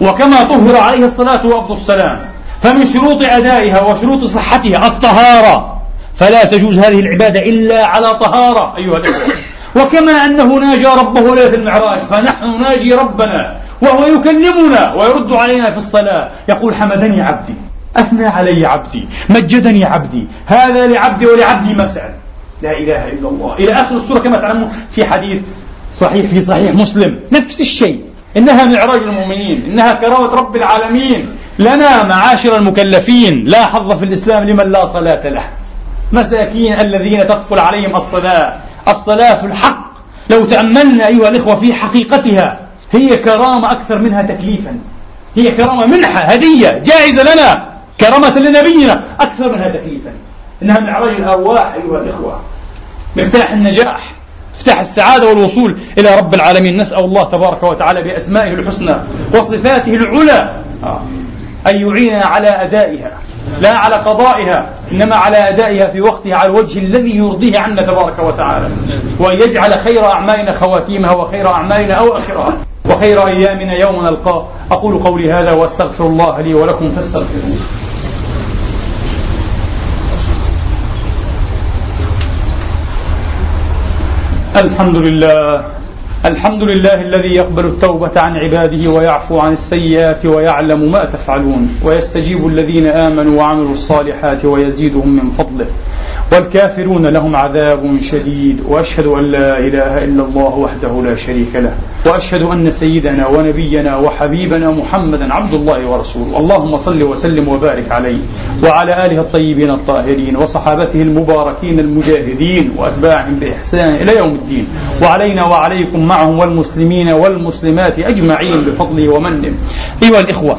وكما طهر عليه الصلاة والسلام فمن شروط أدائها وشروط صحتها الطهارة. فلا تجوز هذه العبادة إلا على طهارة أيها الأخوة. وكما أنه ناجى ربه ليلة المعراج فنحن ناجي ربنا وهو يكلمنا ويرد علينا في الصلاة. يقول حمدني عبدي أثنى علي عبدي مجدني عبدي هذا لعبدي ولعبدي ما سأل. لا إله إلا الله. إلى آخر السورة كما تعلمون في حديث صحيح في صحيح مسلم. نفس الشيء. إنها معراج المؤمنين إنها كرامة رب العالمين. لنا معاشر المكلفين لا حظ في الإسلام لمن لا صلاة له. مساكين الذين تثقل عليهم الصلاة. الصلاة في الحق. لو تأملنا أيها الإخوة في حقيقتها هي كرامة أكثر منها تكليفا. هي كرامة منحة هدية جائزة لنا. كرامة لنبينا أكثر منها تكليفا. إنها معراج الأرواح أيها الإخوة. مفتاح النجاح. مفتاح السعادة والوصول إلى رب العالمين. نسأل الله تبارك وتعالى بأسمائه الحسنى وصفاته العلى آه. أن يعيننا على أدائها لا على قضائها إنما على أدائها في وقتها على الوجه الذي يرضيه عنا تبارك وتعالى. وأن يجعل خير أعمالنا خواتيمها وخير أعمالنا أواخرها وخير أيامنا يوم نلقاه. أقول قولي هذا وأستغفر الله لي ولكم فاستغفروه. الحمد لله. الحمد لله الذي يقبل التوبة عن عباده ويعفو عن السيئات ويعلم ما تفعلون ويستجيب الذين آمنوا وعملوا الصالحات ويزيدهم من فضله. والكافرون لهم عذاب شديد وأشهد أن لا إله إلا الله وحده لا شريك له وأشهد أن سيدنا ونبينا وحبيبنا محمدا عبد الله ورسوله. اللهم صل وسلم وبارك عليه وعلى آله الطيبين الطاهرين وصحابته المباركين المجاهدين وأتباعهم بإحسان إلى يوم الدين. وعلينا وعليكم معهم والمسلمين والمسلمات أجمعين بفضله ومنه. أيها الإخوة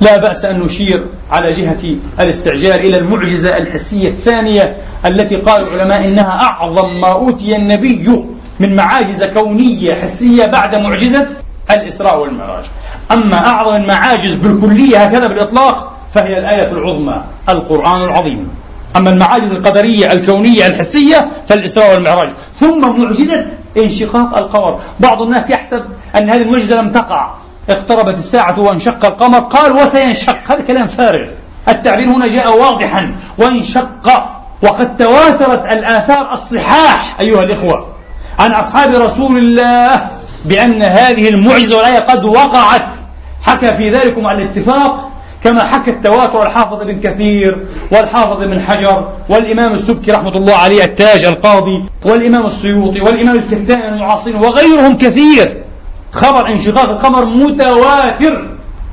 لا بأس أن نشير على جهة الاستعجال إلى المعجزة الحسية الثانية التي قال العلماء إنها أعظم ما أوتي النبي من معاجز كونية حسية بعد معجزة الإسراء والمعراج. أما أعظم المعاجز بالكلية هكذا بالإطلاق فهي الآية العظمى القرآن العظيم. أما المعاجز القدرية الكونية الحسية فالإسراء والمعراج. ثم معجزة انشقاق القمر. بعض الناس يحسب أن هذه المعجزة لم تقع. اقتربت الساعة وانشق القمر قال وسينشق. هذا كلام فارغ. التعبير هنا جاء واضحا. وانشق. وقد تواترت الآثار الصحاح أيها الإخوة عن أصحاب رسول الله بأن هذه المعجزة والآية قد وقعت. حكى في ذلكم على الاتفاق كما حكى التواتر الحافظ بن كثير والحافظ بن حجر والإمام السبكي رحمة الله عليه التاج القاضي والإمام السيوطي والإمام الكتاني المعاصرين وغيرهم كثير. خبر انشقاق القمر متواتر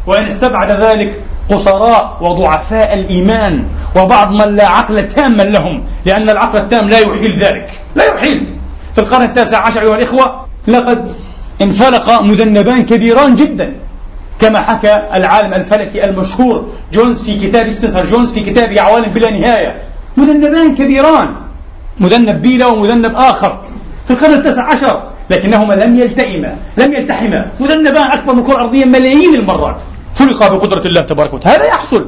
وإن استبعد ذلك قصراء وضعفاء الإيمان وبعض من لا عقل تاما لهم لأن العقل التام لا يحيل ذلك لا يحيل. في القرن التاسع عشر أيها الإخوة لقد انفلق مذنبان كبيران جدا كما حكى العالم الفلكي المشهور جونز في كتاب سبنسر جونز في كتاب عوالم بلا نهاية. مذنبان كبيران مذنب بيلا ومذنب آخر. في القرن التاسع عشر لكنهما لم يلتئما لم يلتحما. مذنبان أكبر من الكرة الأرضية ملايين المرات. فلقا بقدرة الله تبارك وتعالى. هذا يحصل.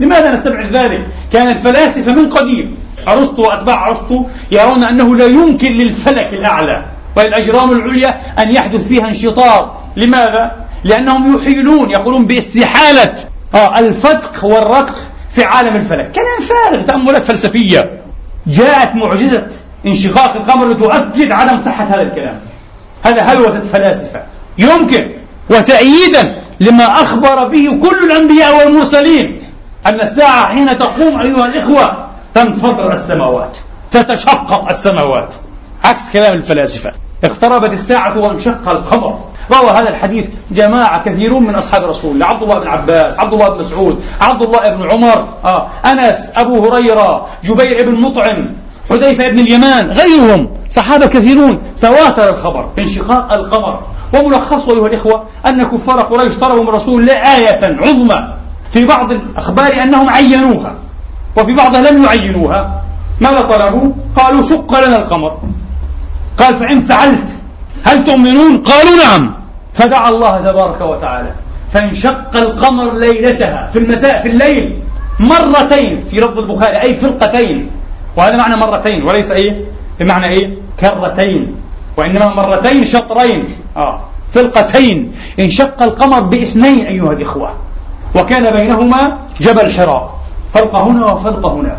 لماذا نستبعد ذلك؟ كان الفلاسفة من قديم أرسطو وأتباع أرسطو يرون أنه لا يمكن للفلك الأعلى وللأجرام العليا أن يحدث فيها انشطار. لماذا؟ لأنهم يحيلون يقولون باستحالة آه الفتق والرتق في عالم الفلك. كلام فارغ تأملات فلسفية. جاءت معجزة انشقاق القمر لتؤكد عدم صحة هذا الكلام. هذا هلوسة فلاسفة يمكن وتأييدا لما أخبر به كل الأنبياء والمرسلين أن الساعة حين تقوم أيها الإخوة تنفطر السماوات تتشقق السماوات. عكس كلام الفلاسفة. اقتربت الساعة وانشق القمر. روى هذا الحديث جماعة كثيرون من أصحاب رسول الله عبد الله بن عباس عبد الله بن مسعود عبد الله بن عمر آه. أنس أبو هريرة جبير بن مطعم حذيفة بن اليمان غيرهم صحابة كثيرون تواتر الخبر بانشقاق القمر. وملخصه أيها الإخوة أن كفار قريش طلبوا من رسول الله آية عظمى في بعض الأخبار أنهم عينوها وفي بعضها لم يعينوها. ماذا طلبوا؟ قالوا شق لنا القمر. قال فإن فعلت هل تؤمنون؟ قالوا نعم. فدعا الله تبارك وتعالى. فانشق القمر ليلتها في المساء في الليل مرتين في لفظ البخاري أي فرقتين وهذا معنى مرتين وليس إيه؟ بمعنى إيه؟ كرتين. وإنما مرتين شطرين. آه. فرقتين انشق القمر باثنين أيها الإخوة. وكان بينهما جبل حراء. فرقة هنا وفرقة هنا.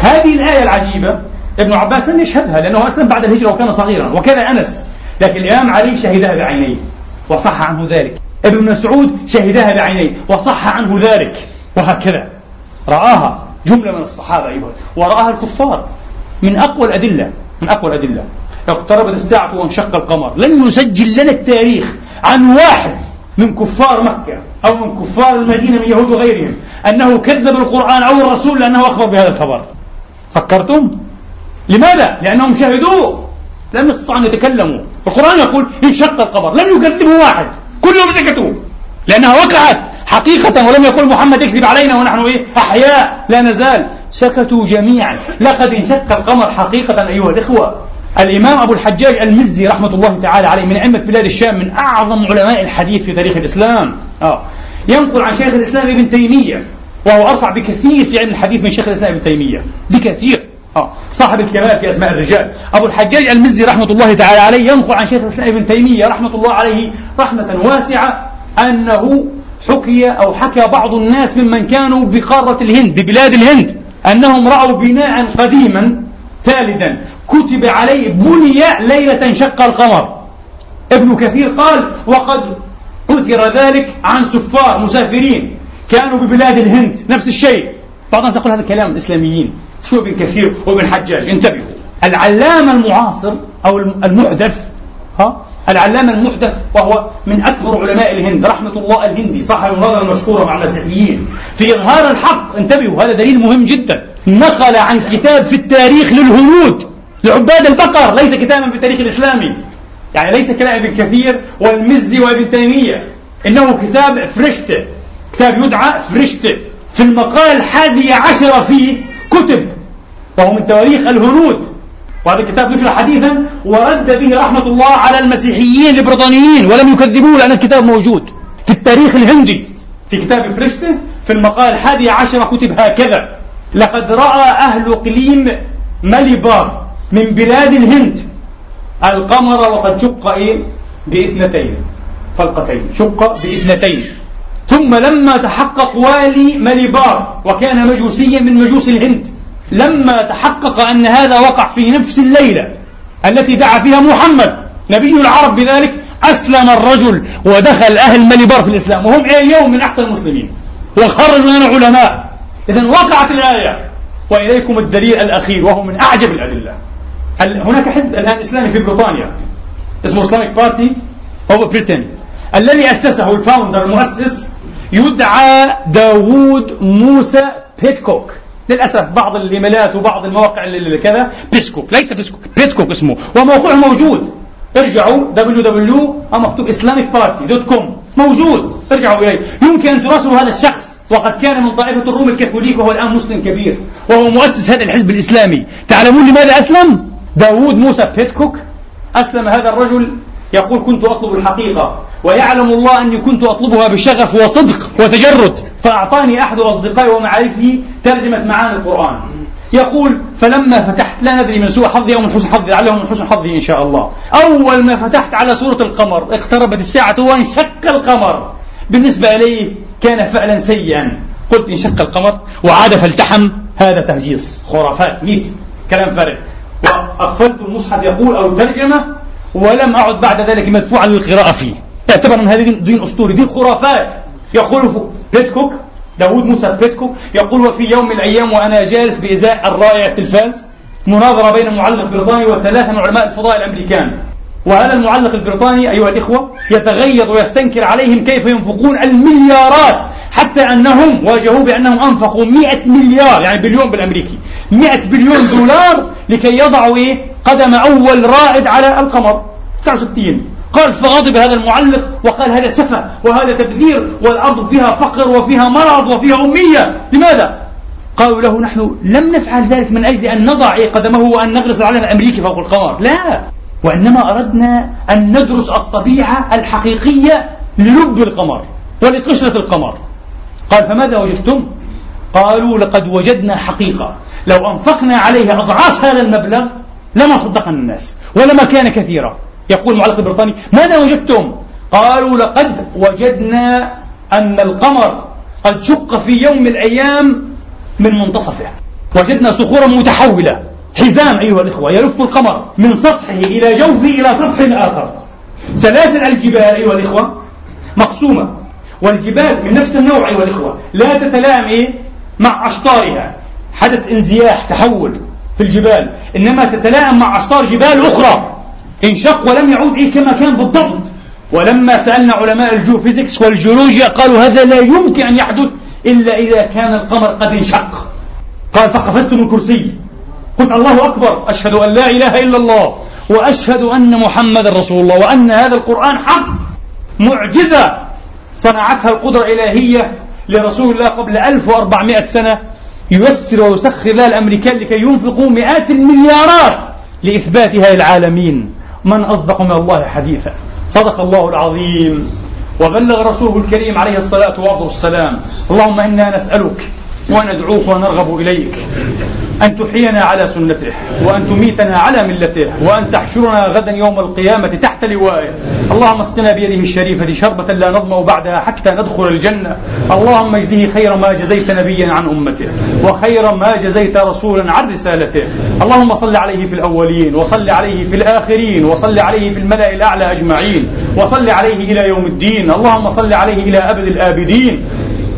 هذه الآية العجيبة ابن عباس لم يشهدها لأنه أسلم بعد الهجرة وكان صغيرا. وكذا أنس. لكن الإمام علي شهدها بعينيه. وصح عنه ذلك. ابن مسعود شهدها بعينيه. وصح عنه ذلك. وهكذا. رآها. جملة من الصحابة أيضا. ورآها الكفار من أقوى الأدلة من أقوى الأدلة. اقتربت الساعة وانشق القمر. لن يسجل لنا التاريخ عن واحد من كفار مكة أو من كفار المدينة من يهود وغيرهم أنه كذب القرآن أو الرسول لأنه أخبر بهذا الخبر. فكرتم؟ لماذا؟ لأنهم شهدوه. لم يستطيعوا أن يتكلموا. القرآن يقول انشق القمر. لم يكذبه واحد. كلهم سكتوا. لأنها وقعت. حقيقة ولم يقل محمد اكذب علينا ونحن إيه؟ أحياء. لا نزال. سكتوا جميعا. لقد انشق القمر حقيقة أيها الإخوة. الإمام أبو الحجاج المزي رحمة الله تعالى عليه من أئمة بلاد الشام من أعظم علماء الحديث في تاريخ الإسلام. آه. ينقل عن شيخ الإسلام ابن تيمية وهو أرفع بكثير في علم الحديث من شيخ الإسلام ابن تيمية. بكثير. آه. صاحب الكمال في أسماء الرجال. أبو الحجاج المزي رحمة الله تعالى عليه ينقل عن شيخ الإسلام ابن تيمية رحمة الله عليه رحمة واسعة أنه حكي أو حكى بعض الناس ممن كانوا بقارة الهند ببلاد الهند أنهم رأوا بناء قديما ثالثا كتب عليه بني ليلة انشق القمر. ابن كثير قال وقد أثر ذلك عن سفار مسافرين كانوا ببلاد الهند. نفس الشيء. بعض الناس يقول هذا كلام الإسلاميين شو ابن كثير وابن حجاج؟ انتبهوا. العلامة المعاصر أو المحدث ها؟ العلامة المحدث وهو من أكبر علماء الهند رحمة الله الهندي صاحب النظر المشهورة مع المسيحيين. في إظهار الحق انتبهوا هذا دليل مهم جدا. نقل عن كتاب في التاريخ للهنود لعباد البقر ليس كتابا في التاريخ الإسلامي. يعني ليس كلام ابن كثير والمزي وابن تيمية. إنه كتاب فرشتة كتاب يدعى فرشتة. في المقال الحادي عشر فيه كتب وهو من تواريخ الهنود. وهذا الكتاب نشر حديثا ورد به رحمة الله على المسيحيين البريطانيين ولم يكذبوه لأن الكتاب موجود في التاريخ الهندي. في كتاب فرشته في المقال الحادي عشر كتب هكذا. لقد رأى أهل إقليم ماليبار من بلاد الهند. القمر وقد شق إيه؟ بإثنتين فلقتين. شق بإثنتين. ثم لما تحقق والي ماليبار وكان مجوسيا من مجوس الهند لما تحقق أن هذا وقع في نفس الليلة التي دعا فيها محمد نبي العرب بذلك أسلم الرجل ودخل أهل مليبار في الإسلام وهم اليوم من أحسن المسلمين. وخرجوا لنا علماء إذا وقعت الآية. وإليكم الدليل الأخير وهو من أعجب الأدلة. هناك حزب الآن إسلامي في بريطانيا؟ اسمه Islamic Party of Britain الذي أسسه ال founder المؤسس يدعى داوود موسى بيتكوك. للأسف بعض الإيميلات وبعض المواقع اللي كذا بيسكوك ليس بيسكوك بيتكوك اسمه. وموقعه موجود. ارجعوا www مكتوب Islamic Party dot com موجود. ارجعوا إليه. يمكن أن تراسلوا هذا الشخص. وقد كان من طائفة الروم الكاثوليك وهو الآن مسلم كبير. وهو مؤسس هذا الحزب الإسلامي. تعلمون لماذا أسلم؟ داوود موسى بيتكوك أسلم هذا الرجل يقول كنت أطلب الحقيقة ويعلم الله أني كنت أطلبها بشغف وصدق وتجرد فأعطاني أحد أصدقائي ومعارفه ترجمة معاني القرآن. يقول فلما فتحت لا ندري من سوء حظي أو من حسن حظي لعله من حسن حظي إن شاء الله. أول ما فتحت على سورة القمر اقتربت الساعة وانشق القمر. بالنسبة إليه كان فعلا سيئا. قلت انشق القمر وعاد فالتحم هذا تهجيص خرافات. ميت. كلام فارغ. وأقفلت المصحف يقول أو الترجمة ولم أعد بعد ذلك مدفوعا للقراءة فيه. اعتبر أن هذه دين أسطوري دين خرافات. يقول بيتكوك داود موسى بيتكوك يقول وفي يوم من الأيام وأنا جالس بإزاء الرائع التلفاز مناظرة بين معلق بريطاني وثلاثة من علماء الفضاء الأمريكان. وهذا المعلق البريطاني أيها الإخوة يتغيظ ويستنكر عليهم كيف ينفقون المليارات حتى أنهم واجهوا بأنهم أنفقوا 100 مليار يعني بليون بالأمريكي 100 بليون دولار لكي يضعوا إيه؟ قدم أول رائد على القمر 69 قال فغضب هذا المعلق وقال هذا سفه وهذا تبذير والأرض فيها فقر وفيها مرض وفيها أمية. لماذا؟ قالوا له نحن لم نفعل ذلك من أجل أن نضع قدمه وأن نغرس العلم الأمريكي فوق القمر. لا. وإنما أردنا أن ندرس الطبيعة الحقيقية للب القمر ولقشرة القمر. قال فماذا وجدتم؟ قالوا لقد وجدنا حقيقة. لو أنفقنا عليها أضعاف هذا المبلغ لما صدقنا الناس ولما كان كثيرا. يقول المعلق البريطاني ماذا وجدتم؟ قالوا لقد وجدنا أن القمر قد شق في يوم من الأيام من منتصفه. وجدنا صخورا متحولة. حزام أيها الإخوة يلف القمر من سطحه إلى جوفه إلى سطح آخر. سلاسل الجبال أيها الإخوة مقسومة. والجبال من نفس النوع أيها الإخوة. لا تتلائم إيه؟ مع أشطارها. حدث انزياح تحول في الجبال. إنما تتلائم مع أشطار جبال أخرى. انشق ولم يعود إيه كما كان بالضبط. ولما سألنا علماء الجيوفيزيكس والجيولوجيا قالوا هذا لا يمكن أن يحدث إلا إذا كان القمر قد انشق. قال فقفزت من كرسي. قلت الله أكبر. أشهد أن لا إله إلا الله. وأشهد أن محمد رسول الله. وأن هذا القرآن حق. معجزة. صنعتها القدرة الإلهية لرسول الله قبل 1400 سنة ييسر ويسخر لها الأمريكان لكي ينفقوا مئات المليارات لإثباتها للعالمين من أصدق من الله حديثا. صدق الله العظيم. وبلغ رسوله الكريم عليه الصلاة والسلام. اللهم إنا نسألك وندعوك ونرغب إليك. أن تحيينا على سنته وأن تميتنا على ملته وأن تحشرنا غدا يوم القيامة تحت لوائه اللهم اسقنا بيده الشريفة شربة لا نظمأ بعدها حتى ندخل الجنة. اللهم اجزه خير ما جزيت نبيا عن أمته وخير ما جزيت رسولا عن رسالته. اللهم صل عليه في الأولين وصل عليه في الآخرين وصل عليه في الملأ الأعلى أجمعين وصل عليه إلى يوم الدين. اللهم صل عليه إلى أبد الآبدين.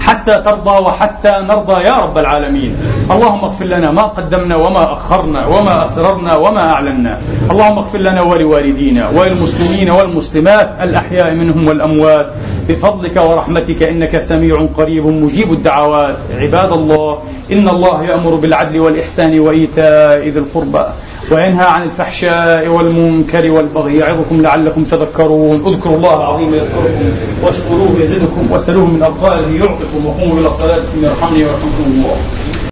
حتى ترضى وحتى نرضى يا رب العالمين. اللهم اغفر لنا ما قدمنا وما أخرنا وما أسررنا وما أعلنا. اللهم اغفر لنا ولوالدينا وللمسلمين والمسلمات الأحياء منهم والأموات. بفضلك ورحمتك إنك سميع قريب مجيب الدعوات. عباد الله إن الله يأمر بالعدل والإحسان وإيتاء ذي القربى. وينهى عن الفحشاء والمنكر والبغي يعظكم لعلكم تذكرون. اذكروا الله العظيم يذكركم واشكروه يزدكم واسألوه من أفضاله يعطكم وقوموا إلى صلاتكم يرحمني ويرحمكم الله.